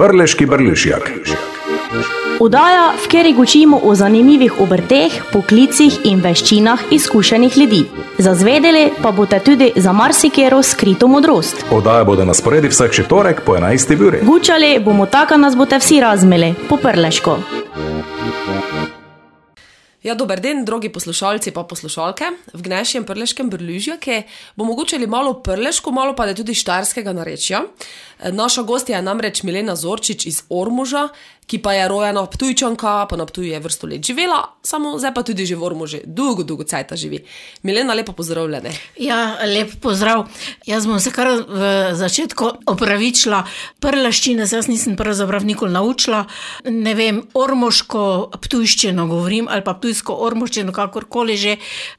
Prleški brlišjak. Udaja, v kateri učimo o zanimivih obrteh, poklicih in veščinah izkušenih ljudi. Zazvedeli pa boste tudi za marsikero skrito modrost. Oddaja bodo na sporedi vsak četrtek po 11. uri. Gučali bomo tako, nas boste vsi razmeli, po prleško. Ja, dober dan, dragi poslušalci in poslušalke. V gnešjem prleškem brlužju, ki bo mogoče malo prleško, malo pa tudi štarskega narečja. Naša gostja je namreč Milena Zorčič iz Ormuža, ki pa je rojena Ptujčanka, pa na Ptuju je vrsto let živela, samo zdaj pa tudi že v Ormužu, dolgo, dolgo cajt živi. Milena, lepo pozdravljene. Ja, lep pozdrav. Jaz bom se kar v začetku opravičila. Prlaščine se jaz nisem pravzaprav nikoli naučila. Ne vem, ormoško ptujščino govorim ali pa ptujsko ormoščino, kakorkoli že,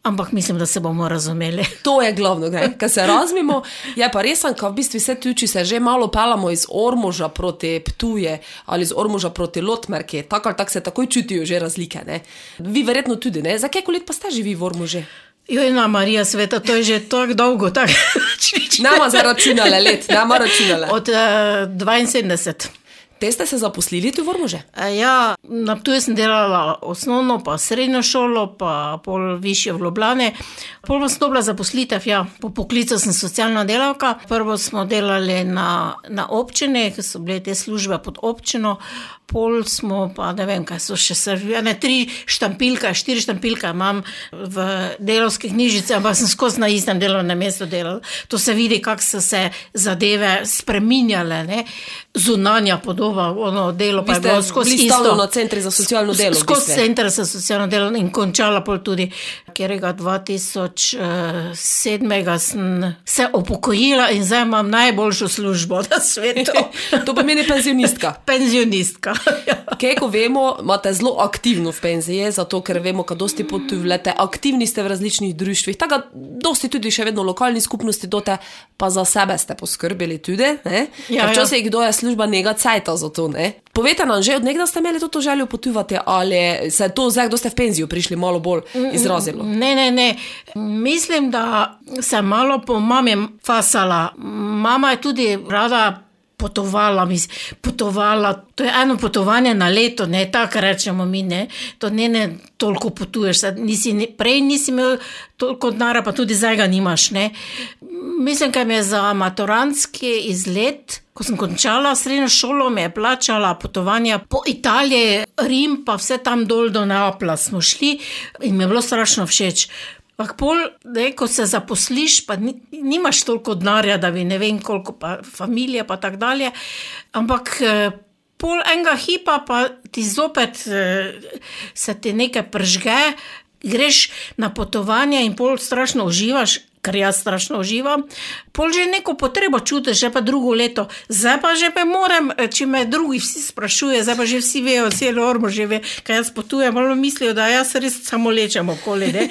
ampak mislim, da se bomo razumeli. To je glavno, ker se razumemo. Je pa res, da v bistvu vse tuči se že malo pelamo iz Ormuža proti Ptuje ali iz Ormuža proti Lotmerki, tako ali tako se takoj čutijo že razlike. Ne? Vi verjetno tudi, ne? za koliko let pa ste živi v Ormužu? Jo, ena Marija sveta, to je že tako dolgo. Tak. Nama zaračunale let, nama računale. Od uh, 72. Te ste se zaposlili tu v Ormuže? Ja, na Ptuju sem delala osnovno, pa srednjo šolo, pa pol više v Ljubljane. Pol sem dobila zaposlitev, ja, po poklicu sem socialna delavka. Prvo smo delali na, na občine, ker so bile te službe pod občino, pol smo pa ne vem, kaj so še servile. Tri štampilke, štiri štampilke imam v delovskih knjižicah, ampak sem skozi na istem delovnem mestu delala. To se vidi, kako so se zadeve spreminjale, ne? zunanja podoba, ono delo pa je bilo skozi isto. Na centri za socialno delo. Skozi centri za socialno delo in končala pol tudi, ker je 2007 sem se upokojila in zdaj imam najboljšo službo na svetu. to pomeni penzionistka. Penzionistka. Kaj, ko vemo, imate zelo aktivno v penziji, zato ker vemo, da dosti potujete, aktivni ste v različnih društvih, tako da dosti tudi še vedno lokalni skupnosti dote, pa za sebe ste poskrbeli tudi. Ja, Včasih ja. kdo je služba njega cajta za to. Ne? Povejte nam, že od nekdaj ste imeli to željo potuvati, ali se je to zdaj, kdo ste v penzijo prišli, malo bolj izrazilo? Ne, ne, ne. Mislim, da sem malo po mami fasala. Mama je tudi rada potovala, mis, potovala. To je eno potovanje na leto, ne tako rečemo mi, ne. To ne, ne toliko potuješ, nisi, ne, prej nisi imel toliko denarja, pa tudi zdaj ga nimaš, ne. Mislim, da mi je za maturantski izlet, ko sem končala srednjo šolo, mi je plačala potovanja po Italiji, Rim, pa vse tam dol do Neapla smo šli in mi je bilo strašno všeč. Ampak, pol, ne, ko se zaposliš, pa ni, nimaš toliko denarja, da bi ne vem, koliko pa familije, pa tako dalje. Ampak, eh, pol enega hipa, pa ti zopet eh, se ti nekaj pržge, greš na potovanje in pol strašno uživaš. Ker jaz strašno uživam, pol že neko potrebo čutiš, že pa drugo leto, zdaj pa že pa moram, eh, če me drugi vsi sprašujejo, zdaj pa že vsi vejo, celo ormo že ve, kaj jaz potujem, malo mislijo, da jaz res samo lečem okoli.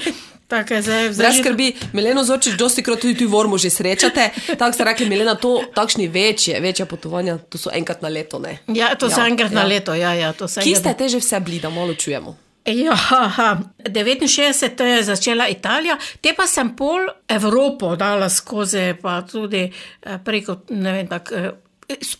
Tako je zdaj. Brez skrbi, Mileno zočiš, dosti krat tudi v Ormu že srečate. Tako ste rekli, Milena, to takšni večje, večje potovanja, to so enkrat na leto, ne? Ja, to ja, so enkrat ja. na leto, ja, ja. Kje ste te že vse bili, da malo čujemo? Ja, 69 je začela Italija, te pa sem pol Evropo dala skozi, pa tudi eh, preko, ne vem, tako eh,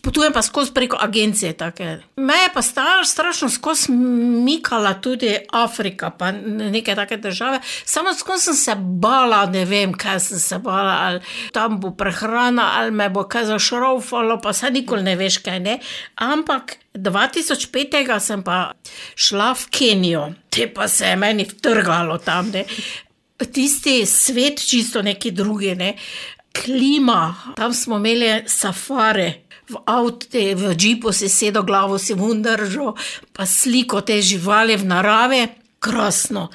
Potujem pa skozi preko agencije. Take. Me je pa star, strašno skozi mikala tudi Afrika, pa neke take države. Samo skozi sem se bala, ne vem, kaj sem se bala, ali tam bo prehrana, ali me bo kaj zašrofalo, pa se nikoli ne veš, kaj ne. Ampak 2005. sem pa šla v Kenijo, te pa se je meni vtrgalo tam. Ne. Tisti svet, čisto neki drugi, ne. klima, tam smo imeli safari v avtu, v džipu si sedel, glavo si vundržal, pa sliko te živali v naravi, krasno.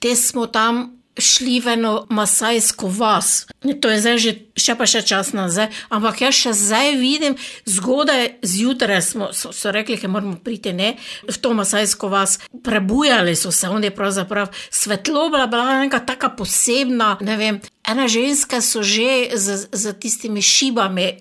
Te smo tam šli v eno masajsko vas. To je zdaj že, še pa še čas nazaj, ampak jaz še zdaj vidim, zgodaj zjutraj smo so, so rekli, da moramo priti ne, v to masajsko vas. Prebujali so se, oni pravzaprav svetloba, bila neka taka posebna, ne vem. Ena ženska so že z, z tistimi šibami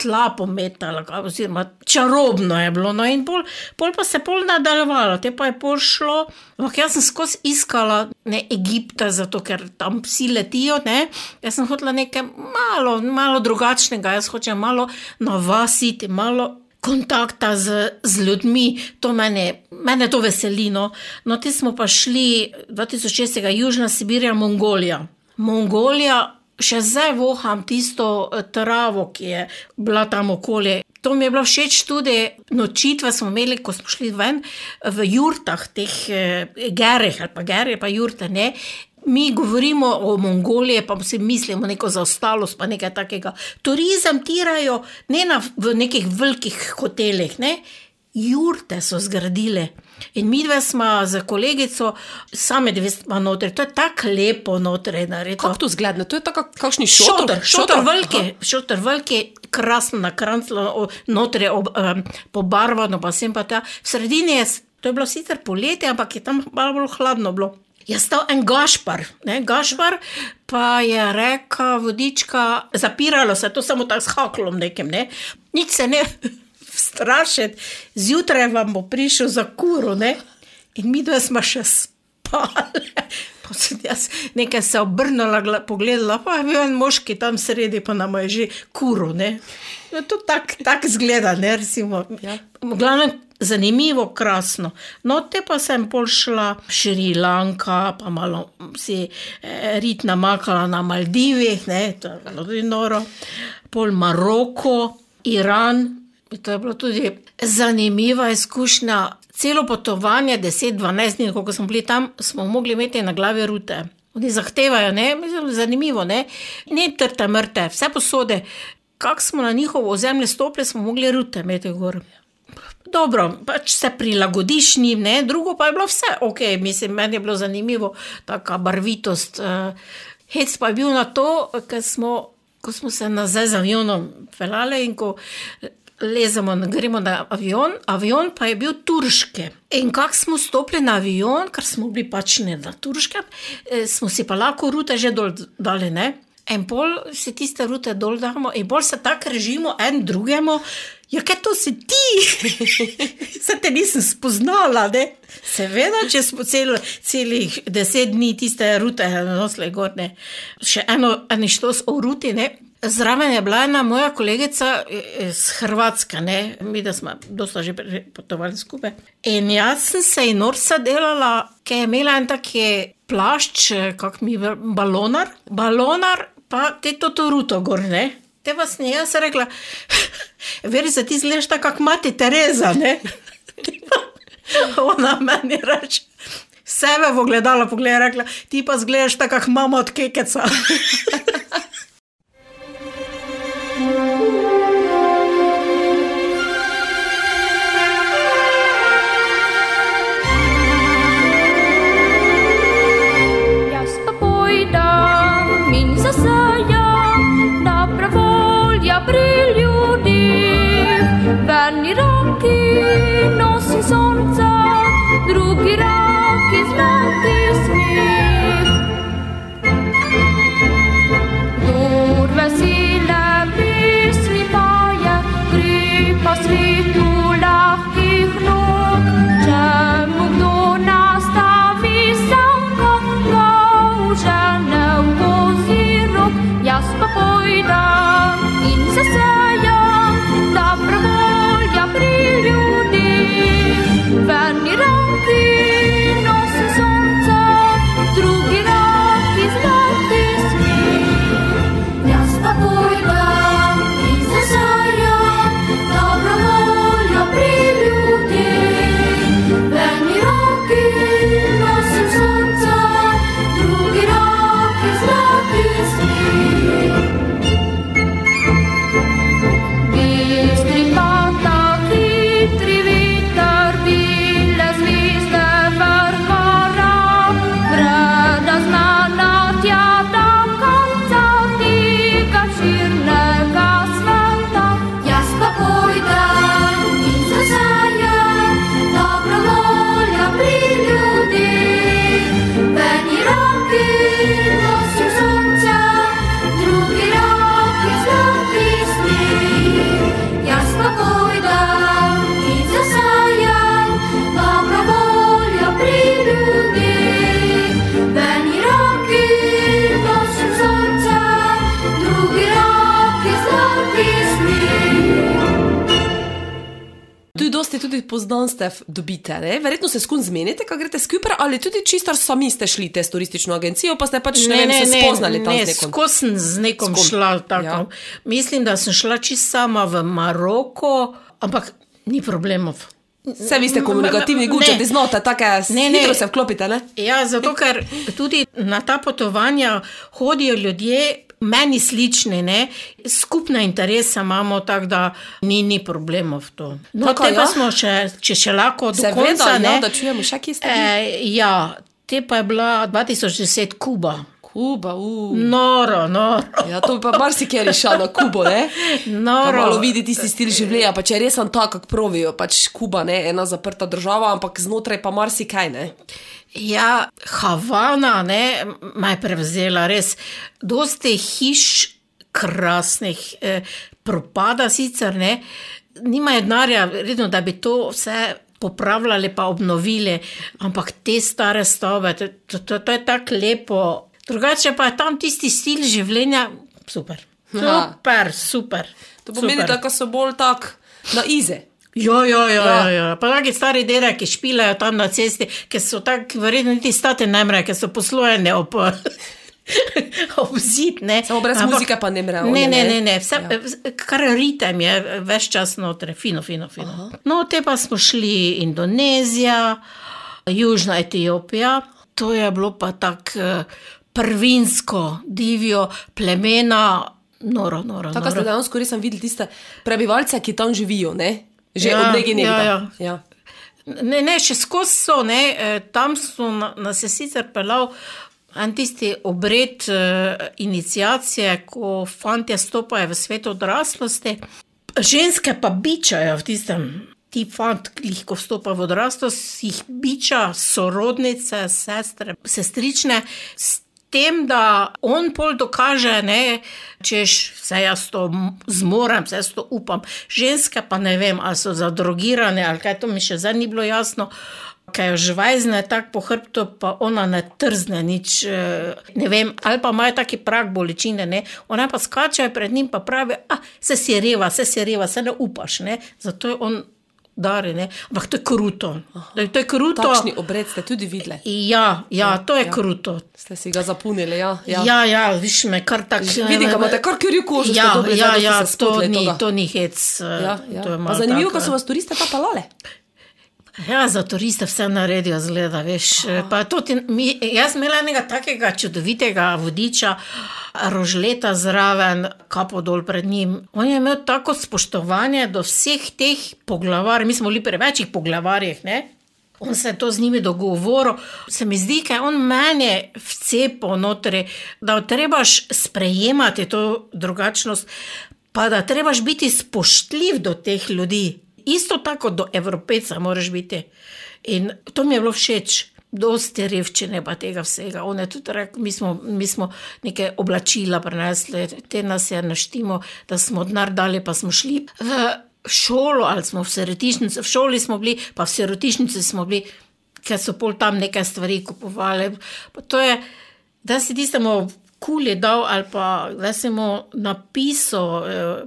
tla pometala, oziroma čarobno je bilo. No, in pol, pol pa se je pol nadaljevalo, te pa je pol šlo. Ampak jaz sem skozi iskala ne Egipta, zato ker tam psi letijo. Ne. Jaz sem hotela nekaj malo, malo drugačnega, jaz hočem malo navasiti, malo kontakta z, z ljudmi, to mene, mene to veselino. No, ti smo pa šli 2006. Južna Sibirija, Mongolija. Mongolija, še zdaj voham tisto eh, travo, ki je bila tam okolje. To mi je bilo všeč tudi nočitve, smo imeli, ko smo šli ven v jurtah, teh eh, gerih ali pa gerje, pa jurte. Ne? Mi govorimo o Mongoliji, pa si mislimo neko zaostalost, pa nekaj takega. Turizem tirajo ne na, v nekih velikih hotelih, ne? jurte so zgradile. In mi dve smo z kolegico, same dve smo notri, to je tako lepo notri. Kako to zgleda? To je tako, kakšni šotor. Šotor veliki, šotor veliki, krasno na kranclo, notri ob, um, pobarvano, pa sem pa ta. V sredini je, to je bilo sicer poletje, ampak je tam malo bolj hladno bilo. Je stal en gašpar, ne, gašpar pa je rekel, vodička, zapiralo se, to samo tako s haklom nekem, ne. Nič se ne strašiti, zjutraj vam bo prišel za kuro, ne? in mi dva smo še spali. Jaz nekaj se obrnila, pogledala, pa je bil en moški tam sredi, pa nam je že kuro. No, to tako tak zgleda, ne resimo. Ja. Glavno, zanimivo, krasno. No, te pa sem pol šla Šrilanka, pa malo si eh, rit namakala na Maldivih, ne, to je bilo tudi noro, pol Maroko, Iran, To je bilo tudi zanimiva izkušnja. Celo potovanje, 10-12 dni, ko smo bili tam, smo mogli imeti na glavi rute. Oni zahtevajo, ne, mislim, zanimivo, ne, ne trte mrte, vse posode. Kak smo na njihovo ozemlje stopili, smo mogli rute imeti gor. Dobro, pač se prilagodiš njim, ne, drugo pa je bilo vse ok, mislim, meni je bilo zanimivo, taka barvitost. Uh, hec pa je bil na to, ker smo. Ko smo se nazaj z avionom pelali in ko lezemo, gremo na avion, avion pa je bil turški. In kako smo stopili na avion, ker smo bili pač ne na turškem, eh, smo si pa lahko rute že dol dali. Ne? En pol si tiste rute dol damo, in bolj se tako režimo en drugemu. Ja, kaj to si ti? Se te nisem spoznala, ne? Seveda, če smo cel, celih deset dni tiste rute nosile gor, ne? Še eno, eno štos o ruti, ne? Zraven je bila ena moja kolegica iz Hrvatske, ne? mi da smo dosta že potovali skupaj. In jaz sem se in norca delala, ki je imela en taki plašč, kot mi je balonar, balonar, pa te to to ruto gor, ne. Te vas ne, jaz sem rekla, veri se ti zleš tako, kot mati Tereza, ne. Ona meni reče. Sebe v ogledalo pogleda, rekla, ti pa zgledaš tako, kot mama od kekeca. dosti tudi poznanstev dobite, ne? Verjetno se skun zmenite, ko greste skupaj, ali tudi čisto sami ste šli te s turistično agencijo, pa ste pač ne, ne, ne, se spoznali tam ne, skozi sem z nekom kom? šla. Tako. Ja. Mislim, da sem šla čisto sama v Maroko, ampak ni problemov. Vse vi ste komunikativni gučati znote, tako Ne, ne. hitro se vklopite, ne? Ja, zato ker tudi na ta potovanja hodijo ljudje. Meni slični, ne? skupne interese imamo, tako da ni, ni problemov to. No, Tako, te pa ja. smo še, če še lahko do Seveda, konca. ja, ne. da čujemo še, kje ste. E, ja, te pa je bila 2010 Kuba. Kuba, uh. Noro, noro. Ja, to pa marsikaj rešilo na Kubo, ne? Noro. malo vidi tisti stil življenja, pa če je res tam tako, kako pravijo, pač Kuba, ne, ena zaprta država, ampak znotraj pa marsikaj, ne. Ja, Havana ne, me je prevzela res. Dosti hiš krasnih, eh, propada sicer ne, nimajo denarja, redno, da bi to vse popravljali pa obnovili, ampak te stare stavbe, to, to, to, to je tako lepo. Drugače pa je tam tisti stil življenja super. Aha. Super, super. To pomeni, super. da so bolj tak na ize. Ja, ja, ja, Ja. ja. ja. Pa taki stari dede, ki špilajo tam na cesti, ki so tako, verjetno niti stati ne mre, ki so poslojene ob, ob zid. Ne. Samo brez muzike pa ne mrejo, Ne, ne, ne, ne. Vse, ja. kar ritem je, ves čas noter, fino, fino. fino. Aha. No, te pa smo šli Indonezija, Južna Etiopija, to je bilo pa tako eh, prvinsko, divjo plemena, noro, noro. Tako ste noro. dejansko res videli tiste prebivalce, ki tam živijo, ne? Že Ja, od nekaj ja, nekaj. ja. ja. Ne, ne, še skozi so, ne, eh, tam so na- nas je sicer pelal en tisti obred uh, inicijacije, ko fantje stopajo v svet odraslosti, ženske pa bičajo v tistem. Ti fant, ki jih ko vstopa v odraslost, jih biča sorodnice, sestre, sestrične, s tem, da on pol dokaže, ne, češ, vse jaz to zmorem, vse jaz to upam. Ženske pa ne vem, ali so zadrogirane ali kaj, to mi še zdaj ni bilo jasno. Kaj jo žvajzne tako po hrbtu, pa ona ne trzne nič, eh, ne vem, ali pa imajo taki prak bolečine, ne. Ona pa skače pred njim, pa pravi, a se si reva, se si reva, se ne upaš, ne. Zato je on dari, ne. Ampak to je kruto. To je, to je kruto. Takšni obred ste tudi videli. Ja, ja, to je ja. kruto. Ste si ga zapunili, ja. Ja, ja, ja viš me kar tako. Vidim, da imate kar krjo kožo, Ja, dobili, ja, ja, to ni, toga. to ni hec. eh, Ja, ja. Zanimivo, ko so vas turiste pa palale. Ja, za turiste vse naredijo, zgleda, veš. Pa tudi Mi, jaz sem imela enega takega čudovitega vodiča, rožleta zraven, kapo dol pred njim. On je imel tako spoštovanje do vseh teh poglavarjev, mi smo bili pri večjih poglavarjih, ne? On se je to z njimi dogovoril. Se mi zdi, da je on meni vcepo notri, da trebaš sprejemati to drugačnost, pa da trebaš biti spoštljiv do teh ljudi. Isto tako do evropejca moraš biti. In to mi je bilo všeč. Dosti revščine pa tega vsega. On je tudi rekel, mi smo, mi smo neke oblačila prenesli, te nas je naštimo, da smo denar dali, pa smo šli v šolo ali smo v sirotišnici. V šoli smo bili, pa v sirotišnici smo bili, ker so pol tam neke stvari kupovali. Pa to je, da si tistemu kuli dal ali pa da si mu napisal. Eh,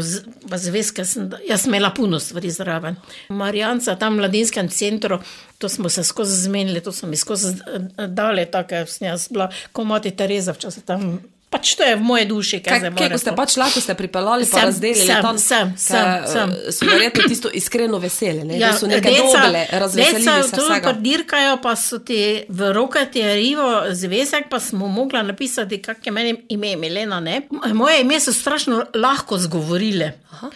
Z- pa zvezke, sem, jaz sem imela puno stvari zraven. Marijanca, tam v mladinskem centru, to smo se skozi zmenili, to so mi skozi eh, dali, tako sem jaz bila, kot mati Tereza, včasih tam. Pač to je v moje duši, kaj Kaj, zdaj kaj, ko ste pač lahko ste pripeljali, pa Sem, razdelili sem, tam, sem, sem, eh, sem. so verjetno tisto iskreno veseli, ne? ja, da so neke deca- dobile, razveselili deca se to vsega. Dirkajo, pa so ti v roke ti rivo zvezek, pa smo mogla napisati, kak je meni ime, Milena. Ne? Moje ime so strašno lahko zgovorile. Aha.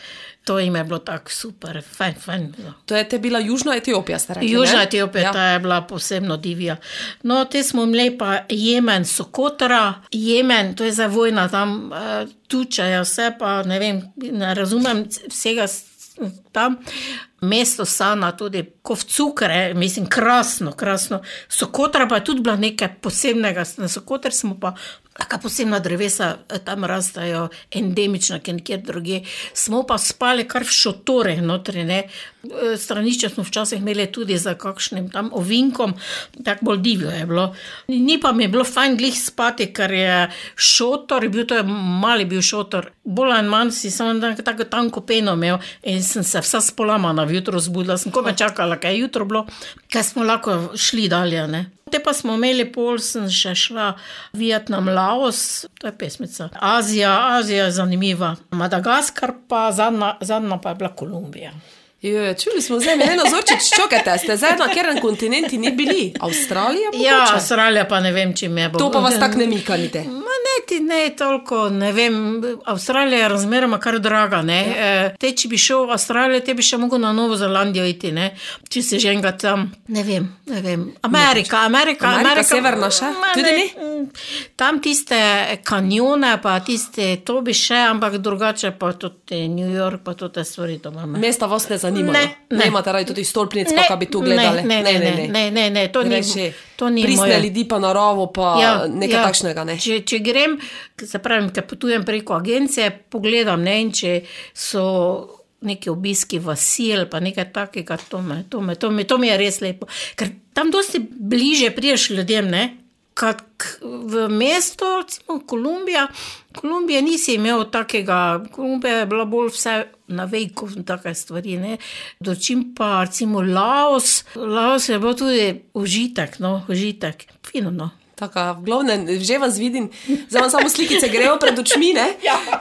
To jim je bilo tako super, fajn, fajn. To je bila Južna Etiopija, rekli. Južna ne? Etiopija, ja. ta je bila posebno divja. No, te smo imeli pa Jemen, Sokotra, Jemen, to je za vojna, tam uh, tučajo vse, pa ne vem, ne razumem vsega tam. Mesto Sana, tudi kot cukre, mislim, krasno, krasno. Sokotra pa je tudi bila nekaj posebnega. Na Sokotr smo pa Taka posebna drevesa eh, tam rastajo, endemična, ki nekje druge. Smo pa spali kar v šotoreh notri. Eh, Stranišče smo včasih imeli tudi za kakšnim tam ovinkom, tako bolj divjo je bilo. Ni pa mi bilo fajn glih spati, ker je šotor, bil to je mali bil šotor. Bolj ali manj si samo tak- tako tanko peno imel in sem se vsa spolamana vjutro zbudila, sem kome čakala, kaj je jutro bilo, kaj smo lahko šli dalje. Ne. Te pa smo imeli pol, sem še šla Vietnam, Laos, to je pesmica. Azija, Azija je zanimiva. Madagaskar pa zadnja, zadnja pa je bila Kolumbija. Jo, čuli smo zdaj, eno zočič, čakate, ste zdaj na katerem kontinentu ni bili? Avstralija? Ja, mogoče? Avstralija pa ne vem, če me bo. To pa vas tako ne mikanite. Ma ne, ti ne toliko, ne vem. Avstralija je razmeroma kar draga. Ja. E, te, če bi šel v Avstralijo, te bi še mogel na Novo Zelandijo iti, ne? če si že enega tam. Ne vem, ne vem. Amerika, Amerika, Amerika, severna še? Ma Tudi ne, mm, Tam tiste kanjone, pa tiste, to bi še, ampak drugače pa tudi New York, pa tudi te stvari. Mesta vas ne zanimajo. Ne, ne. ne. imate radi tudi stolpnic, Ne, pa bi tu gledali. Ne, ne, ne, ne, ne, ne, to ni, Reči, to ni Pristne moje. ljudi pa naravo, pa ja, nekaj ja. takšnega. Ne? Če, če grem, se pravi, ker potujem preko agencije, pogledam, ne, in če so neki obiski vasil, pa nekaj takega, to, me, to, me, to, me, to mi je res lepo. Ker tam dosti bliže priješ ljudem, ne. Kak v mestu, recimo Kolumbija, Kolumbija nisi imel takega, Kolumbija je bila bolj vse na vejku, take stvari. Ne. Dočim pa recimo Laos, Laos je bil tudi užitek, no, užitek, fino. No. Taka, v glavnem, že vas vidim, zdaj vam samo slikice grejo pred očmi, ne?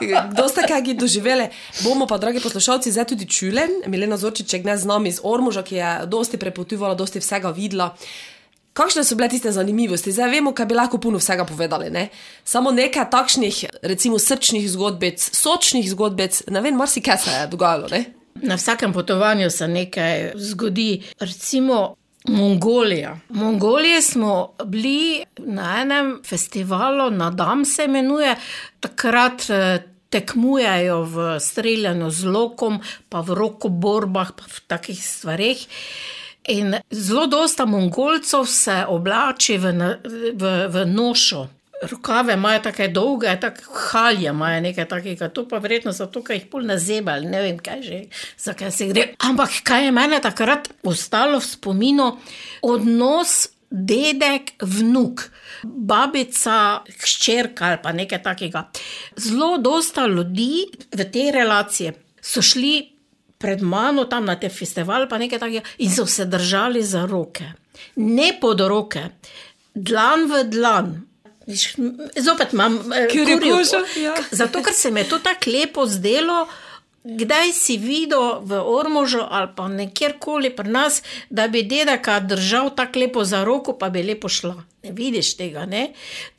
Kdo ste kaj doživeli? Bomo pa, dragi poslušalci, zdaj tudi čuli. Milena Zorčič je gnez z nami iz Ormuža, ki je dosti prepotovala, dosti vsega videla. Kakšne so bile tiste zanimivosti? Zdaj vemo, kaj bi lahko puno vsega povedali. Ne? Samo nekaj takšnih, recimo, srčnih zgodbic, sočnih zgodbic, ne vem, marsikaj se je dogajalo. Ne? Na vsakem potovanju se nekaj zgodi, recimo Mongolija. Mongolije smo bili na enem festivalu, na Dam se imenuje, takrat eh, tekmujejo v streljanju z lokom, pa v rokoborbah, pa v takih stvareh. In zelo dosta Mongolcev se oblači v, v, v nošo. Rokave imajo tako dolge, tako halje imajo nekaj takega, to pa verjetno zato, ker jih pol ne zebali, ne vem kaj že, zakaj se gre. Ampak kaj je meni takrat ostalo v spominu, odnos dedek, vnuk, babica, hčerka ali pa nekaj takega. Zelo dosta ljudi v te relacije so šli pred mano tam na te festival, pa nekaj takega, in so se držali za roke. Ne pod roke, dlan v dlan. Zopet imam eh, Kurjo kurjo kožo, ko- ja. Zato, ker se mi je to tako lepo zdelo. Kdaj si videl v Ormožu ali pa nekjerkoli pri nas, da bi dedek držal tako lepo za roko, pa bi lepo šla? Ne vidiš tega, ne?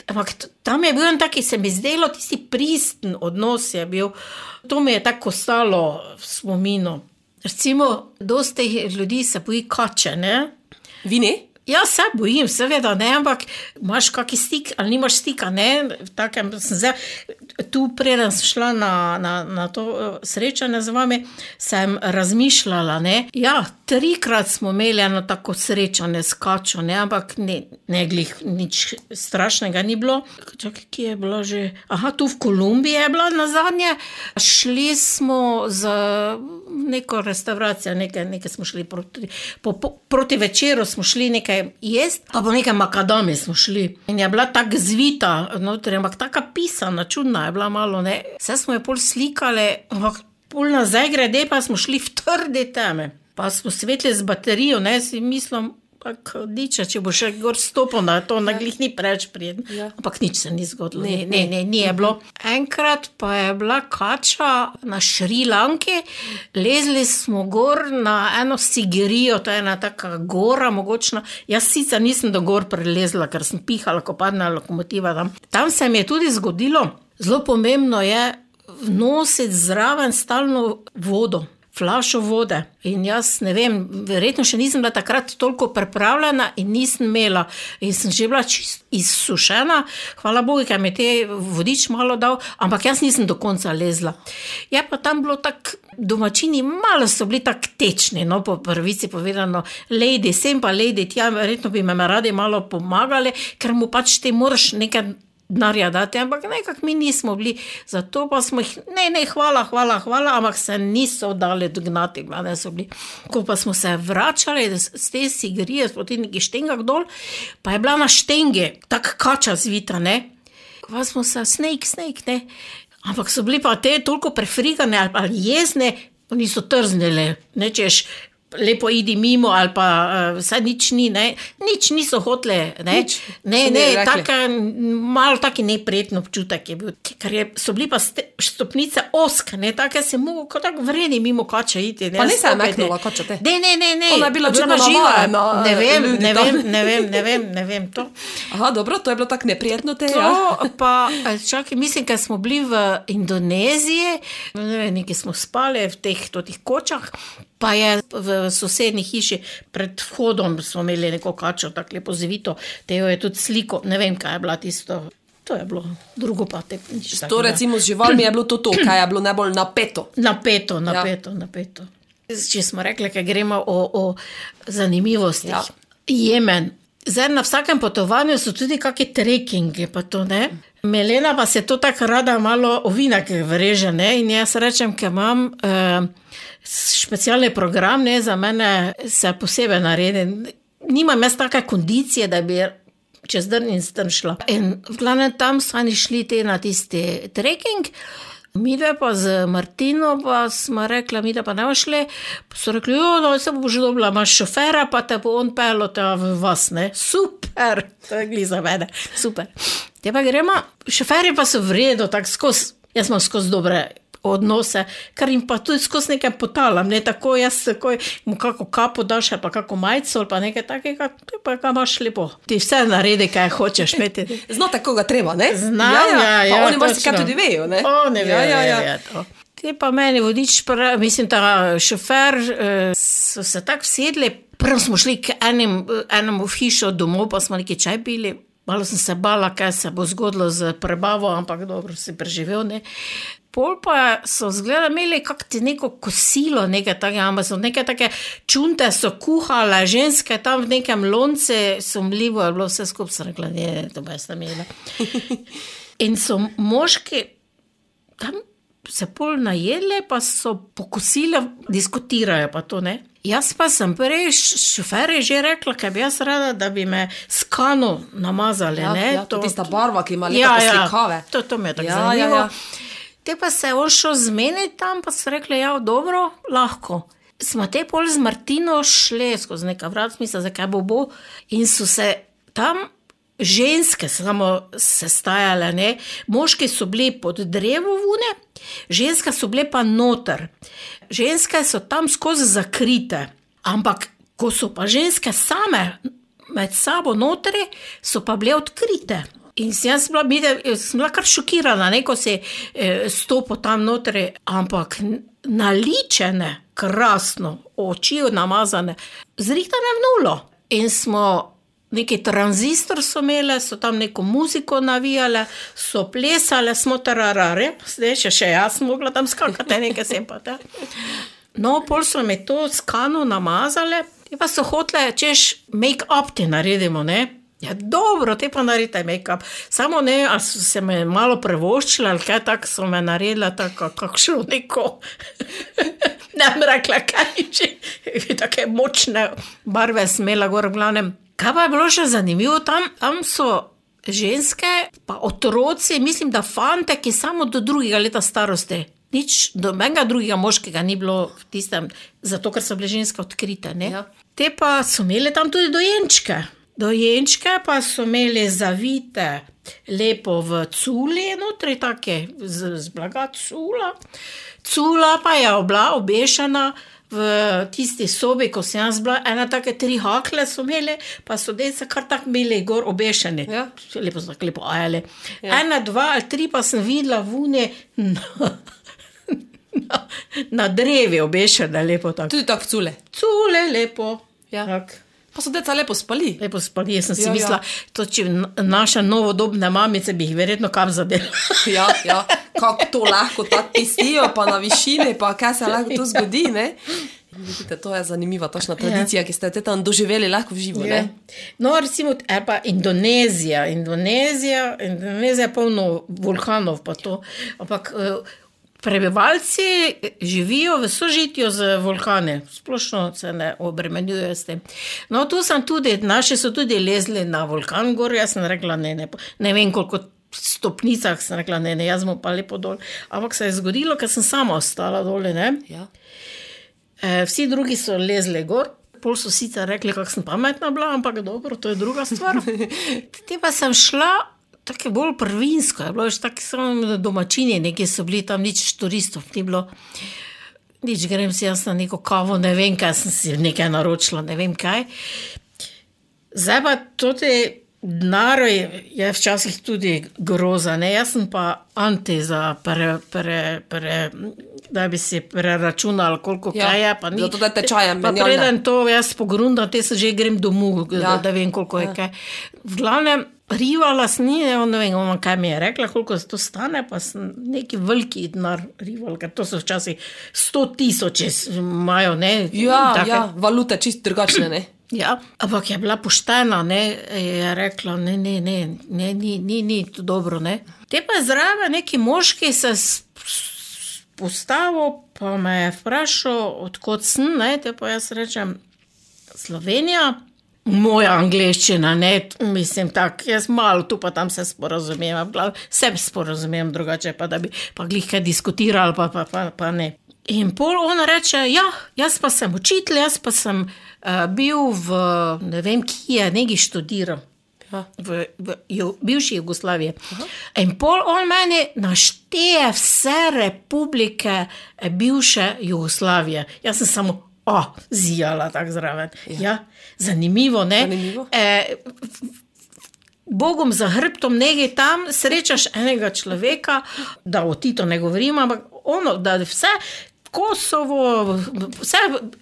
Ampak tam je bil en taki, se mi zdelo, tisti pristen odnos je bil. To mi je tako ostalo v spominu. Recimo, dosti ljudi se boji kače, ne? Vi ne? Ja, se bojim, seveda ne, ampak imaš kakšen stik ali nimaš stika. Ne? Takem, zdaj, tu, preden sem šla na, na, na to eh, srečanje z vami, sem razmišljala. Ne? Ja, trikrat smo imeli eno tako srečanje s kačo, ne? ampak ne, ne glih, nič strašnega ni bilo. Čakaj, kje je bila že? Aha, tu v Kolumbiji je bila na zadnje. Šli smo z neko restauracijo, nekaj, nekaj smo šli proti, po, po, proti večeru, smo šli nekaj jesti, pa po nekaj makadami smo šli. In je bila tako zvita, notri, ampak tako pisana, čudna je bila malo. Ne. Vse smo jo pol slikali, ampak pol nazaj grede, pa smo šli v trde teme. Pa smo svetli z baterijo, ne si mislim. Diče, če bo še gor stopil na to, na glih ni preveč prijetno. Ja. Ampak nič se ni zgodilo, ne, ne, ne, ni je bilo. Enkrat pa je bila kača na Šrilanki, lezli smo gor na eno sigirijo, to je ena taka gora, mogočna. Jaz sicer nisem do gor prelezla, ker sem pihala, ko padne lokomotiva tam. Tam se mi je tudi zgodilo, zelo pomembno je vnositi zraven stalno vodo. Flašo vode. In jaz ne vem, verjetno še nisem bila takrat toliko pripravljena in nisem imela. In sem že bila čist izsušena, hvala Bogu, ker mi je te vodič malo dal, ampak jaz nisem do konca lezla. Je pa tam bilo tako, domačini malo so bili tako tečni, no po prvici povedano, lady, sem pa lady, tja, verjetno bi me radi malo pomagali, ker mu pač ti moraš nekaj denarja dati, ampak nekako mi nismo bili, zato pa smo jih, ne, ne, hvala, hvala, hvala, ampak se niso dali dognati, glavne so bili. Ko pa smo se vračali z te sigrije, spoti neki štengah dol, pa je bila na štenge, tak kača zvita, ne. Pa smo se, snake, snake, ne. Ampak so bili pa te toliko prefrigane ali, ali jezne, niso trznile, nečeš. Lepo idi mimo, ali pa uh, vse nič ni, ne? nič niso hotele. Ne, Nič, ne, ne taka, malo taki neprijetno občutek je bil. Ker je, so bili pa ste, stopnice oske, ne, take se mu, kot tako vredi mimo kače iti. Ne, Pa ni se namaknila kača te? Ne, ne, ne, ne. Ona je bila očitno živa. navajena, Ne vem, ljudi ne vem, ne vem, ne vem, ne vem to. Aha, dobro, to je bilo tako neprijetno te. Ja. To pa, eh, čakaj, mislim, ker smo bili v Indoneziji, ne vem, nekaj smo spali v teh, teh kočah. Pa je v sosednji hiši pred vhodom smo imeli neko kačo, tako lepo zvito, te jo je tudi sliko, ne vem, kaj je bila tisto. To je bilo, drugo pa te nič. To takega. recimo z živalmi je bilo to, to kaj je bilo najbolj napeto. Napeto, napeto, ja. napeto. Če smo rekli, da gremo o, o zanimivostih. Ja. Ja. Jemen. Zdaj na vsakem potovanju so tudi kakšne trekkinge, pa to ne. Melena pa se to tako rada malo ovinak vreže, ne? in jaz rečem, ker imam eh, specialni program, ne, za mene se posebej naredi. Nimam jaz take kondicije, da bi čez dan in stran šla. In v glavnem tam smo oni šli te na tisti trekking. Mi dve pa z Martino, pa smo rekli, mi da pa ne boš šli. So rekli, jo, no, se bo že dobila, imaš šofera, pa te bo on pelo te v vas, ne. Super, to je gli za mene, super. Te pa gremo, šoferji pa so v redu, tako skozi, jaz imam skozi dobre odnose, kar jim pa tudi skozi nekaj potalam, ne tako jaz, tako mu kako kapo daš, ali pa kako majico, ali pa nekaj takega, ti pa ga imaš lepo. Ti vse naredi, kaj hočeš imeti. Znate, koga treba, ne? Znam, ja, ja, ja, Pa oni marsikaj točno. tudi vejo, ne? Oni ja, vejo, ja, ja. vejo, to. Te pa meni vodič, pra, mislim, ta šofer, eh, so se tako sedli. Prvo smo šli k enim, enemu v hišo domov, pa smo nekaj čaj pili. Malo sem se bala, kaj se bo zgodilo z prebavo, ampak dobro si preživel. Ne. Pol pa so zgleda imeli kakti neko kosilo, nekaj takega, ampak so neke take čunte so kuhale, ženske tam v nekem lonce, sumljivo je bilo vse skupaj, sem rekla, ne, to pa jaz tam jedla. In so moški tam se pol najedli, pa so pokosili, diskutirajo pa to ne. Jaz pa sem prej šoferje že rekla, ker bi jaz rada, da bi me skano namazali. Ja, ne, ja, to tista barva, ki ima lepe ja. Ja, to, to mi je tako Ja, zanimivo. ja, Ja. Te pa se je on šel zmeniti tam, pa so rekli, ja, dobro, lahko. Smo te pol z Martino šli skozi neka vrat, smisel, zakaj bo bo, in so se tam. Ženske samo se stajale, ne? moški so bili pod drevo vune, ženske so bile pa noter. Ženske so tam skozi zakrite, ampak ko so pa ženske same med sabo notri, so pa bile odkrite. In sem bila, videl, sem bila kar šokirana, ne, ko si eh, stopil tam notri, ampak naličene, krasno, oči namazane, zrihtane v nulo. In smo neki tranzistor so imeli, so tam neko muziko navijale, so plesale, smo tararare, zdaj še, še jaz mogla tam skakati, nekaj sem pa te. No, pol so mi to skano namazale, te pa so hotele, češ, make-up ti naredimo, ne? Ja, dobro, te pa naredite make-up. Samo ne, ali so se me malo prevoščili, ali kaj tako so me naredila, tako kakšno neko. ne bi rekla, kaj že, tako močne barve smela gor v glavnem. Kaj pa je bilo še zanimivo tam, tam so ženske, pa otroci, mislim, da fante, ki samo do drugega leta starosti. Nič, dobenega drugega moškega ni bilo v tistem, zato ker so bile ženske odkrite. ne. Ja. Te pa so imeli tam tudi dojenčke. Dojenčke pa so imeli zavite lepo v culi, notri take z, z blaga cula. Cula pa je bila obešena v tisti sobi, ko sem jaz bila, ena take tri hakle so imeli, pa so dece kar tako imeli gor obešene. Ja. Lepo so tako lepo ajali. Ja. Ena, dva ali tri pa sem videla vune na, na, na drevi obešene, lepo tako. Tudi tako cule. Cule, lepo. Ja. Tak. Pa so deca lepo spali. Lepo spali, jaz sem si Ja, ja, ja. mislila, da če n- naše novodobne mamice bi jih verjetno kam zadela. Ja, ja. kako to lahko tako pistijo, pa na višini, pa kaj se lahko tu zgodi. Ne? Vidite, to je zanimiva tašna tradicija, ki ste jo tam doživeli lahko v živo. Ja. No, recimo, ali pa Indonezija. Indonezija, Indonezija je polno vulkanov, pa to. Ampak eh, prebivalci živijo v sožitju z vulkani, splošno se ne obremenjujejo s tem. No, tu sem tudi, naši so tudi lezli na vulkan gor, jaz sem rekla, ne, ne, ne vem koliko. Stopnicah sem rekla, ne, ne, jaz bom pa lepo dol. Ampak se je zgodilo, ker sem sama ostala dole. Ne? Ja. E, vsi drugi so lezli gor, pol so sicer rekli, kako sem pametna bila, ampak dobro, to je druga stvar. Te pa sem šla. Tako je bolj prvinsko, je bilo že tako, samo domačini, neki so bili tam, nič turistov, ni bilo. Nič grem si jaz na neko kavo, ne vem, kaj sem si nekaj naročila, ne vem kaj. Zdaj pa to te denar je, je včasih tudi groza, ne? jaz sem pa anti za, pre, pre, pre, da bi si preračunal, koliko Ja, kaj je. pa ni. zato da tečaje Pa menjalne. preden to jaz pogrundam, te se že grem domov, ja. Da, da vem, koliko je Ja. kaj. V glavnem, rivala sem, ne vem, ona, kaj mi je rekla, koliko se to stane, pa sem neki veliki denar rival, ker to so včasih sto tisoče s- imajo, ne? Ja, take- ja, valute čist drugačne. Ne? Ja, ampak je bila poštena, ne, je rekla, ne, ne, ne, ne ni, ni, ni to dobro. Ne. Te pa je zraven neki moški se s- s- postavil, pa me je vprašal, odkot sem, ne, te pa jaz rečem, Slovenija. Moja angliščina, ne, mislim, tako, jaz malo tu pa tam se sporazumem, vse sporazumem, drugače pa da bi pa glih kaj diskutirali, pa, pa, pa, pa ne. In pol ona reče, ja, jaz pa sem učitelj, jaz pa sem uh, bil v, ne vem, kje je, nekaj študiral. Ja. V, v ju, bivši Jugoslaviji. Aha. In pol on meni našteje vse republike eh, bivše Jugoslavije. Jaz sem samo, o, zijala tako zraven. Ja. Ja, zanimivo, ne? Zanimivo. E, Bogom za hrbtom nekaj tam srečaš enega človeka, da o Tito ne govorim, ampak ono, da vse. Kosovo, vse,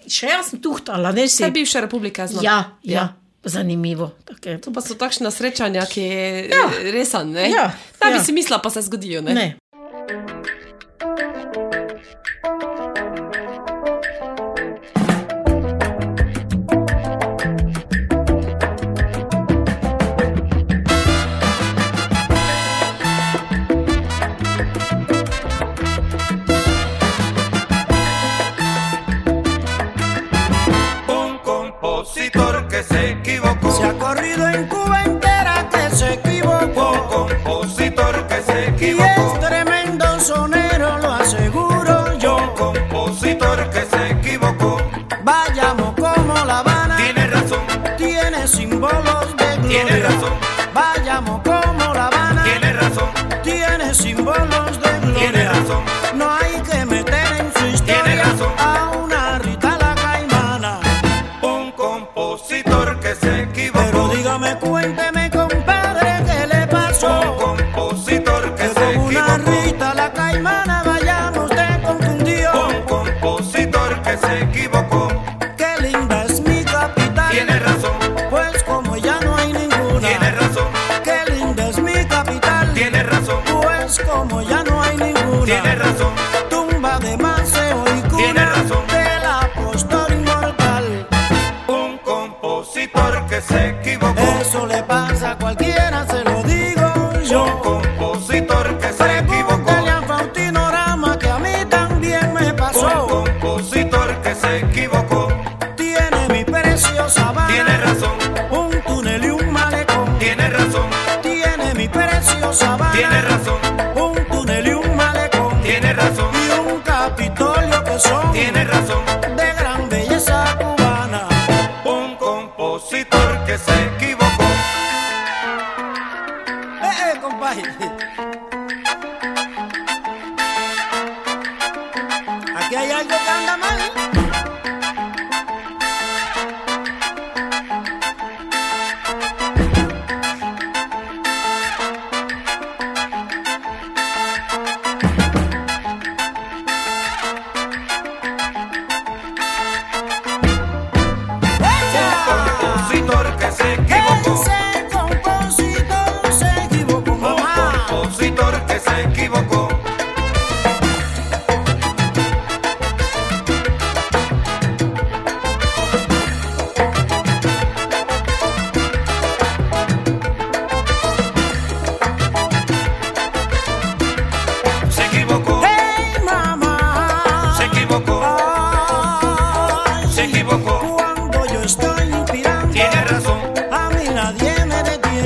še jaz sem tuhtala, ne. Vse bivše republike znam. Ja, ja, zanimivo. tako je. To pa so takšna srečanja, ki je Ja. ja. resen. Ne, Ja, ne bi ja. si mislila, pa se zgodijo. Ne? Ne.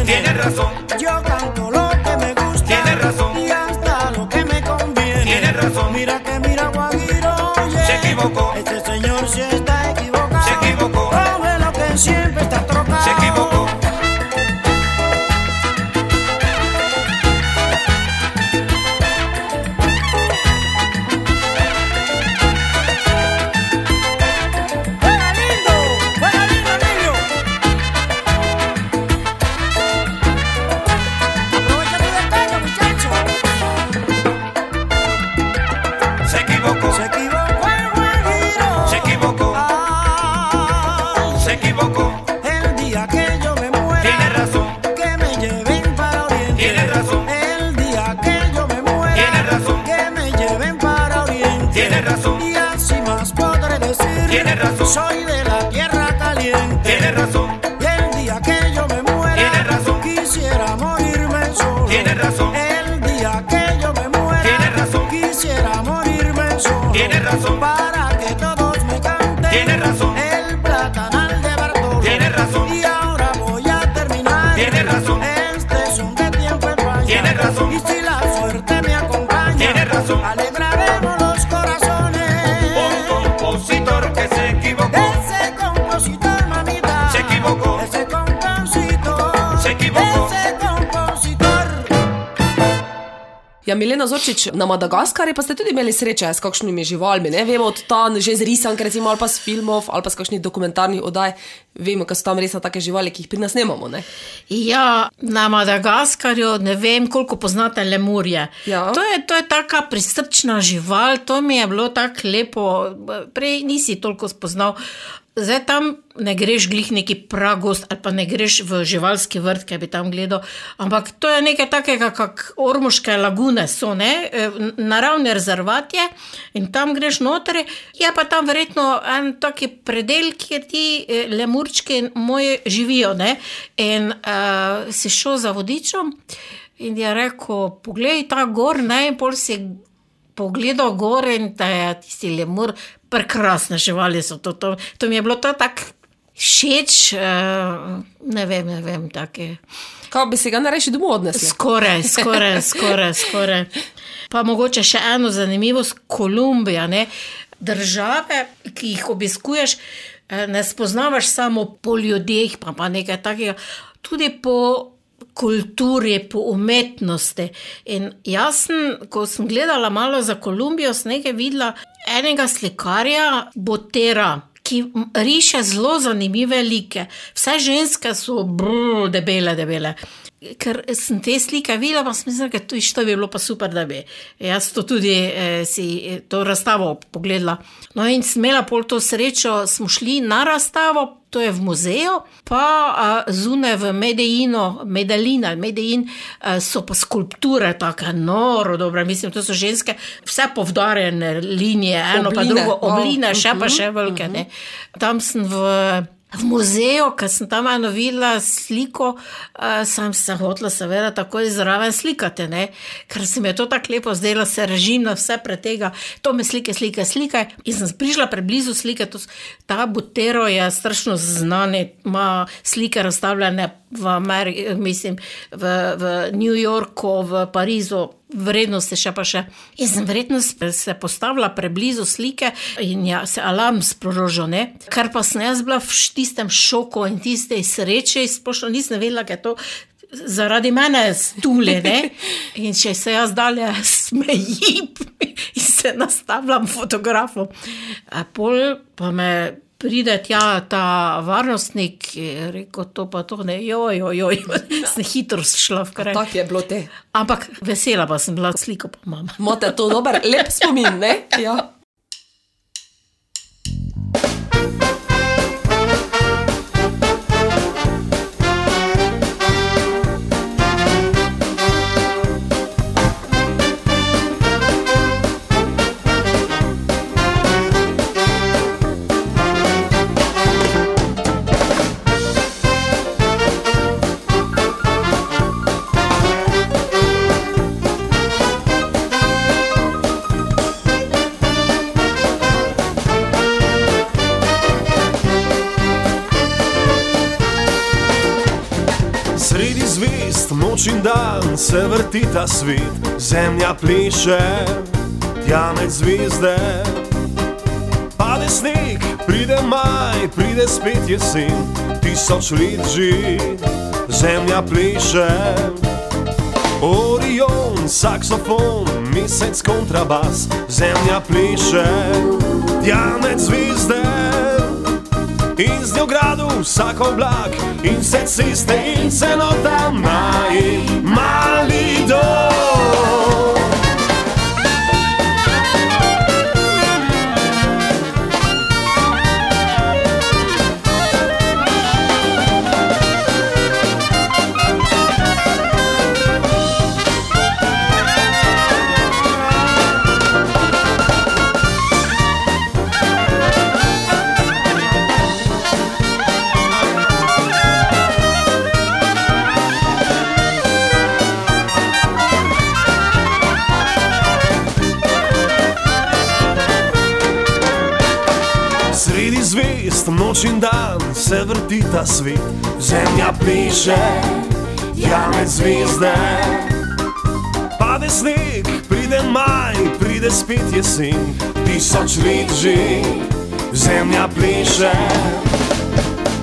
Me detiene. tiene razón, Yo canto lo que me gusta. Tiene razón. Y hasta lo que me conviene. Tiene razón. Mira que mira Guajiro, oye. Se equivocó. Este señor sí está equivocado. Se equivocó. Come lo que siempre está Ja, Milena Zorčič, na Madagaskarju pa ste tudi imeli sreče s kakšnimi živalmi. Ne? Vemo od tam, že z risank, recimo, ali pa z filmov, ali pa z kakšnih dokumentarnih oddaj. Vemo, da so tam res take živali, ki jih pri nas nemamo. Ne? Ja, na Madagaskarju ne vem, koliko poznate lemurje. Ja. To, je, to je taka prisrčna žival, to mi je bilo tako lepo. Prej nisi toliko spoznal. Zdaj tam ne greš glih neki pragost ali pa ne greš v živalski vrt, ki bi tam gledal, ampak to je nekaj takega, kot ormoške lagune so, ne? E, naravni rezervat je in tam greš noter, je pa tam verjetno en taki predel, kjer ti eh, lemurčki moji živijo. Ne? In uh, si šel za vodičem in je rekel: Poglej ta gor, ne in pol si pogledal gor in da je tisti lemur, prekrasne živali so to. To, to mi je bilo to tako všeč, uh, ne vem, ne vem, take. Kaj bi se ga nareši domov odnesli? Skoraj, skoraj, skoraj, skoraj. Pa mogoče še eno zanimivost, Kolumbija, ne? države, ki jih obiskuješ, eh, ne spoznavaš samo po ljudeh, pa, pa nekaj takega, tudi po kulturi, po umetnosti. In jaz sem, ko sem gledala malo za Kolumbijo, sem nekaj videla enega slikarja, Botera. Ki riše zelo zanimive like. Vse ženske so brr, debele, debele. Ker sem te slike videla, pa sem mislila, da to, to bi bilo pa super, da bi jaz to tudi eh, si eh, to razstavo pogledala. No, in sem imela pol to srečo, smo šli na razstavo, to je v muzeju, pa uh, zunaj v Medellinu, Medellin ali Medellin, uh, so pa skulpture, tako noro, dobro, mislim, to so ženske, vse povdarjene linije, eno pa Obline, drugo, wow. obline, še pa še velike. ne. Tam sem v. V muzeju, ker sem tam eno videla sliko, uh, sem se hotela, seveda, takoj zraven slikati, ne? ker se mi je to tako lepo zdelo, se režim na vse pretega, to me slike, slike, slike. In sem prišla preblizu slike, to, ta Butero je strašno znan, ima slike razstavljene v Ameriki, mislim, v, v New Yorku, v Parizu. Vrednosti še pa še. In sem verjetno sp- se postavila preblizu slike in ja, se alarm sprožil, ne? kar pa sem jaz bila v tistem šoku in tiste sreče, splošno nisem vedela, da je to zaradi mene stule. Ne? In če se jaz dalje smejim in se nastavljam fotografom, pol pa me. Pride tja ta varnostnik, je rekel to pa to, ne, joj, joj, joj, sem hitro šla v kraj. Tako je bilo te. Ampak vesela pa sem bila, sliko pa imam. Imate to dober, lep spomin, ne? Ja. Se vrti ta svet, zemlja pleše, tja med zvezde. Pade sneg, pride maj, pride spet jesen, tisoč let že, zemlja pleše. Orion, saksofon, mesec kontrabas, zemlja pleše, tja med zvezde. In z njo gradu vsak oblak, in vse ceste, in celota maj, mali dom. Vrti ta svet, zemlja piše, ja med zvezde. Pade sneg, pride maj, pride spet jesen, tisoč let že, zemlja pleše.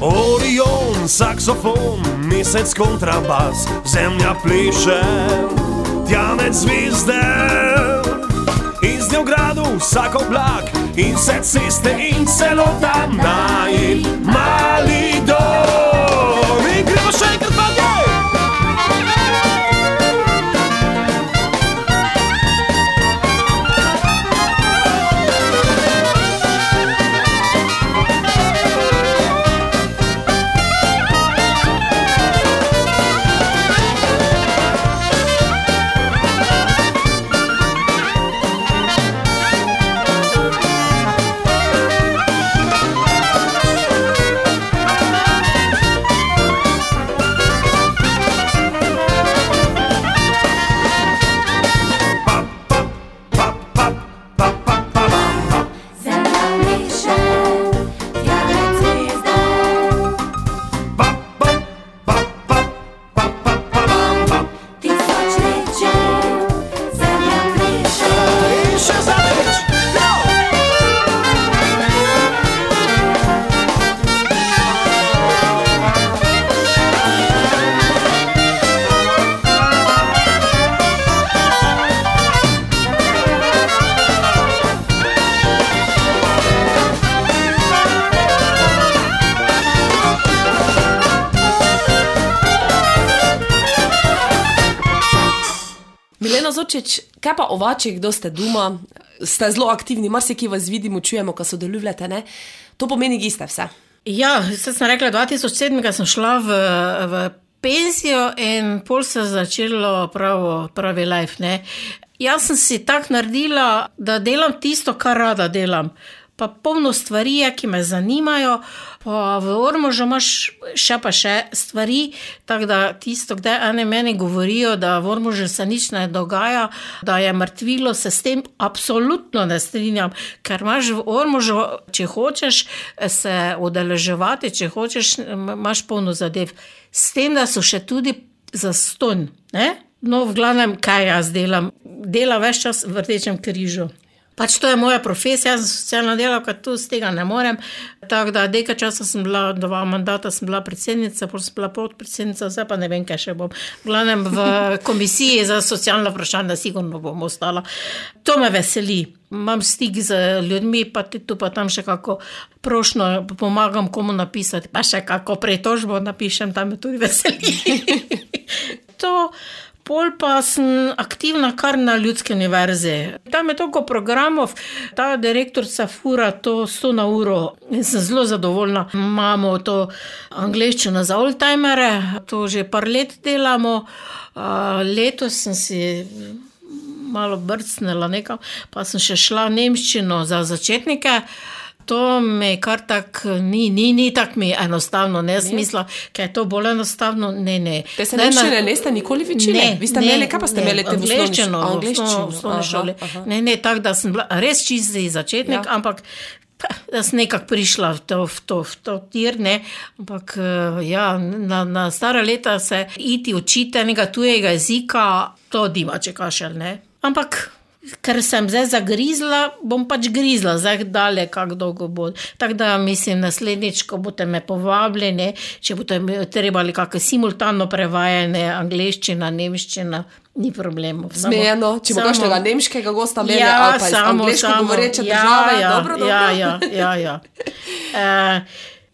Orion, saksofon, mesec kontrabas, zemlja pleše, tja med zvezde. In z njo gradu vsak oblak, in vse ceste, in celota naj, mali dom. Kaj pa ovači, kdo ste doma, ste zelo aktivni, marsikaj vas vidimo, čujemo, ko sodelujete? To pomeni, da ste vse. Ja, zdaj sem rekla, 2007 sem šla v, v penzijo in pol se je začelo pravo, pravi life. Ne. Jaz sem si tako naredila, da delam tisto, kar rada delam. Pa polno stvari je, ki me zanimajo, pa v Ormožu imaš še pa še stvari, tako da tisto, kdaj ene meni govorijo, da v Ormožu se nič ne dogaja, da je mrtvilo, se s tem absolutno ne strinjam, ker imaš v Ormožu, če hočeš se udeleževati, če hočeš, imaš polno zadev. S tem, da so še tudi za ston. Ne? No, v glavnem, kaj jaz delam? Dela več čas v Rdečem križu. Pač to je moja profesija, jaz sem socialna delavka, tu z tega ne morem. Tako da, nekaj časa sem bila, dva mandata sem bila predsednica, potem sem bila podpredsednica, zdaj pa ne vem, kaj še bom. V glavnem v komisiji za socialno vprašanje, sigurno bom ostala. To me veseli. Imam stik z ljudmi, pa tu pa tam še kako prošno pomagam komu napisati, pa še kako pretožbo napišem, tam me tudi veseli. to Pol pa sem aktivna kar na ljudski univerzi. Tam je toliko programov, ta direktorica fura to 100 na uro in sem zelo zadovoljna. Imamo to angliščino za oldtimere, to že par let delamo. Uh, letos sem si malo brcnila nekam, pa sem še šla nemščino za začetnike. To mi kar tako ni, ni, ni tako mi enostavno, ne smisla, ker je to bolj enostavno. Ne, ne. Te se Ne, nemščine na- niste nikoli učili? Ne, Vi ste ne, imeli, kaj pa ste ne, imeli te angleščino, Angleščino, v osnovni aha. Ne, ne, tako da sem bila res čisti začetnik, Ja. ampak da sem nekako prišla v to, v to, v to tir, ne. ampak eh, ja, na, na stara leta se iti učiti enega tujega jezika, to dima, če kašelj. Ne. Ampak ker sem zdaj zagrizla, bom pač grizla, zdaj dalje, kako dolgo bo. Tako da mislim, naslednjič, ko boste me povabili, ne, če boste trebali kakšno simultano prevajanje, angliščina, nemščina. Ni problemov. Samo- Smejeno, če bo samo- kakšnega nemškega gosta imeli ja, ali pa iz samo, angleško samo. govoreče ja, države, ja, dobro, dobro. Ja, ja, ja, ja. E,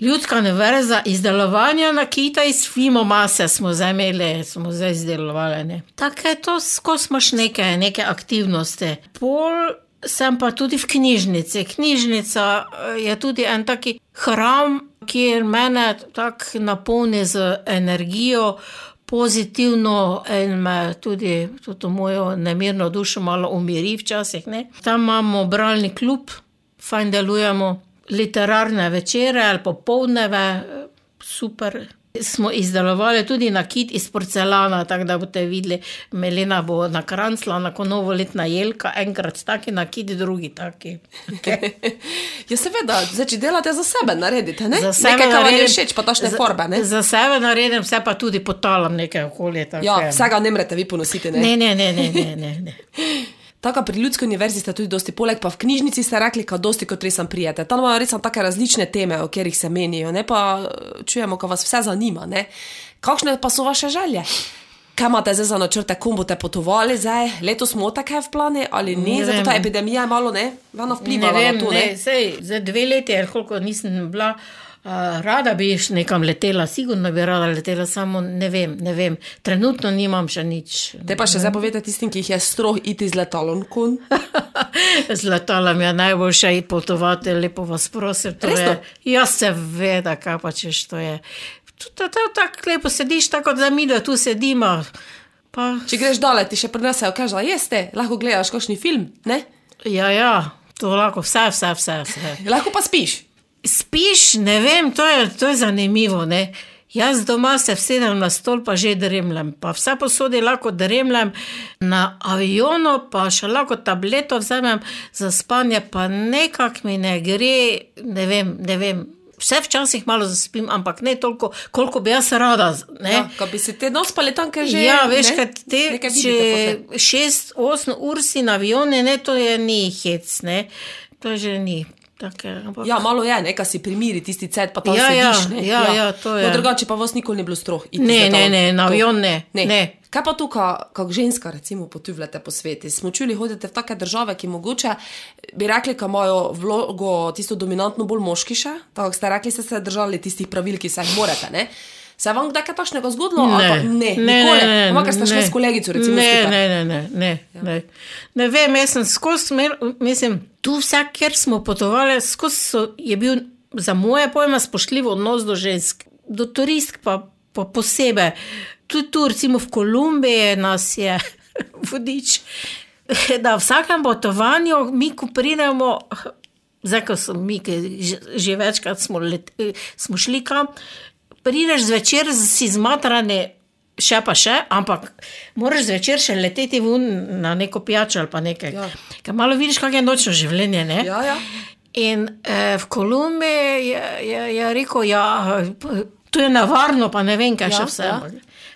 ljudska univerza izdelovanja nakita iz filmomase smo zdaj imeli, smo zdaj izdelovali. Tako je to, skozi imaš neke, neke aktivnosti. Pol sem pa tudi v knjižnici. Knjižnica eh, je tudi en taki hram, kjer mene tako napolni z energijo. Pozitivno in tudi to mojo nemirno dušo malo umiri včasih. Ne? Tam imamo bralni klub, fajn delujemo, literarne večere ali popoldneve, super. Smo izdelovali tudi nakit iz porcelana, tako da boste videli, Melina bo nakrancla na novoletna jelka, enkrat taki nakit, drugi taki. Ja, seveda, zdaj, če delate za sebe, naredite. Ne? Za sebe Nekaj, kar vam je všeč, pa tašne. Ne? Za sebe naredim, vse pa tudi potalam nekaj okolje. tako Ja, vsega ne morete vi ponositi. Ne? Ne, ne, ne, ne, ne, ne. ne. Tako pri ljudski univerzi ste tudi dosti, poleg pa v knjižnici ste rekli, da dosti kot res prijete. Tam imajo res tako različne teme, o katerih se menijo, ne pa eh, čujemo, ko vas vse zanima. Ne? Kakšne pa so vaše želje? Kaj imate zdaj za načrte, kom boste potovali, zdaj letos smo tako v plani ali ne, Ne zato ta epidemija je malo ne, vano Ne vplivala vem, na to. ne, Ne? sej, za dve leti, koliko nisem bila, rada bi še nekam letela, sigurno bi rada letela, samo ne vem, ne vem. Trenutno nimam še nič. Te pa še zdaj povete tistim, ki jih je strah iti z letalom. Z letalom je najboljše iti potovati, lepo vas prosim. Ja, seveda, kaj pa češ to je. Tu ta- ta- Tako lepo sediš, tako da mi da tu sedimo. Pa, Če greš dole, ti še prinesejo, kaj že jeste, lahko gledaš kakšni film, ne? ja, ja, to lahko, vse, vse, vse. vse. Lahko pa spiš. Spiš, ne vem, to je, to je zanimivo. Ne? Jaz doma se vsedem na stol, pa že dremljem. Pa vse posodi lahko dremljem, na avionu pa še lahko tableto vzamem za spanje, pa nekako mi ne gre, ne vem, ne vem. Vse včasih malo zaspim, ampak ne toliko, koliko bi jaz rada. Ne? Ja, ko bi se te nos spali tam, ker že. ja, veš, ne, kaj te, če vidite potem. šest, osem ur si na avionu, ne, to je ni hec, ne. To že ni. Take, ampak... Ja, malo je, nekaj si primiri, tisti cet, pa tam Ja, ja, sediš. ne. ja, ja, to je. No, drugače pa vas nikoli ni bilo strah. iti Ne, ne, ne, na avion ne, ne. Kaj pa tukaj, kako ženska, recimo, potujete po svetu? Smo čuli, hodite v take države, ki mogoče bi rekli, da imajo vlogo tisto dominantno bolj moški še. Tako ste rekli, ste se držali tistih pravil, ki se jih morate. Ne? Se vam kdaj kaj takšnega zgodilo? ali pa ne, nikoli. Ampak ker ste šli s kolegico, recimo. ne, skupaj. ne, ne, ne, ne, Ja. ne. ne vem, jaz sem skozi, mislim, tu vsak, kjer smo potovali, skozi so- je bil za moje pojme spoštljiv odnos do žensk, do turistk pa, pa posebej. Tudi tu, recimo v Kolumbiji, nas je vodič, da v vsakem potovanju mi, ko pridemo. Zdaj, ko smo mi, ki že, že večkrat smo, let, smo šli kam, prideš zvečer, si zmatrane, še pa še, ampak moraš zvečer še leteti ven na neko pijačo ali pa nekaj. Ja. Ker malo vidiš, kakšno je nočno življenje. Ne? Ja, ja. In eh, v Kolumbiji je, je, je rekel, ja, tu je nevarno, pa ne vem, kaj Ja, še vse. ja.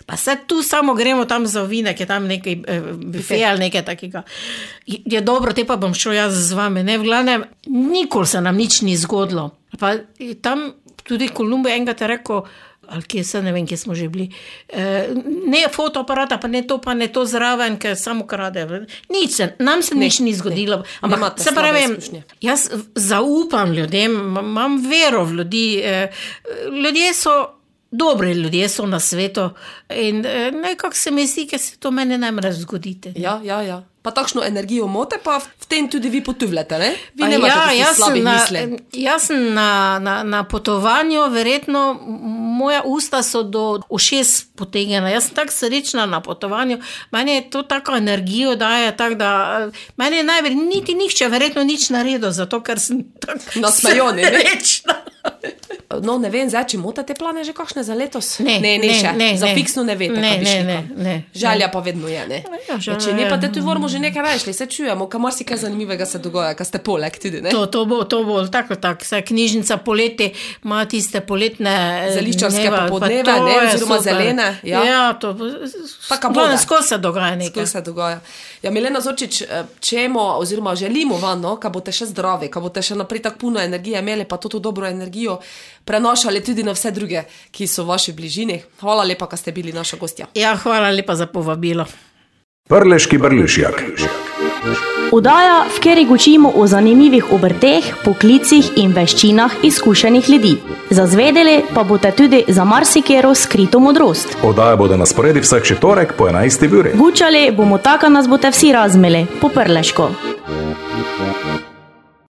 Pa se tu samo gremo tam za vine, ki je tam nekaj eh, bife ali nekaj takega. Je, dobro, te pa bom šel jaz z vami. Ne, v glavnem, nikoli se nam nič ni zgodilo. Pa tam tudi Kolumbija enkrat je rekel. Ali kje se ne vem, kje smo že bili. E, ne fotoaparata, pa ne to, pa ne to zraven, ker samo krade. Nič se, nam se Ne, nič ni zgodilo. Ampak se pravi, jaz zaupam ljudem, ma- imam vero v ljudi. eh, Ljudje so dobri, ljudje so na svetu in eh, nekako se mi zdi, da se to meni more zgoditi. Ja, ja, ja. Pa takšno energijo mote, pa v tem tudi vi potujete, ne? Vi ne imate ja, ja, jaz sem na, misli. jaz sem na, na, na potovanju, verjetno moja usta so do ušes potegnjena. Jaz sem tako srečna na potovanju, meni je to tako energijo daje, tako da eh, meni je najbolj, niti nihče verjetno nič naredil, zato ker sem tako Nasmejani, ne? srečna. No, ne vem, zdaj, če imate te plane že kakšne za letos? Ne, ne, ne, še. ne, za ne. fiksno ne veste. Kaj bi šli ne, ne, Želja pa vedno je, ne. Ja, želja če ne, pa te tu moramo že nekaj rešili, se čujemo, kam marsikaj zanimivega se dogaja, kaj ste poleg tudi, ne? To, to bo, to bo tako, tako. Saj knjižnica poleti ima tiste poletne eh, Zeliščarske dneva, pa ne, oziroma zelene, ja. ja to boda. Skozi se dogaja nekaj. Kaj se dogaja? Ja, Milena Zorčič, eh, čemo, oziroma želimo vam, no, da boste še zdravi, da boste še naprej tako puno energije imeli, pa to dobro energijo prenašali tudi na vse druge, ki so v vaši bližini. Hvala lepa, da ste bili naša gostja. Ja, hvala lepa za povabilo. Prleški brlušjak. Udaja, v kateri učimo o zanimivih obrteh, poklicih in veščinah izkušenih ljudi. Zazvedeli pa boste tudi za marsikero skrito modrost. Oddaja bo na sporedu vsak četrtek po 11. uri. Gučali bomo tako, nas boste vsi razmeli, po prleško.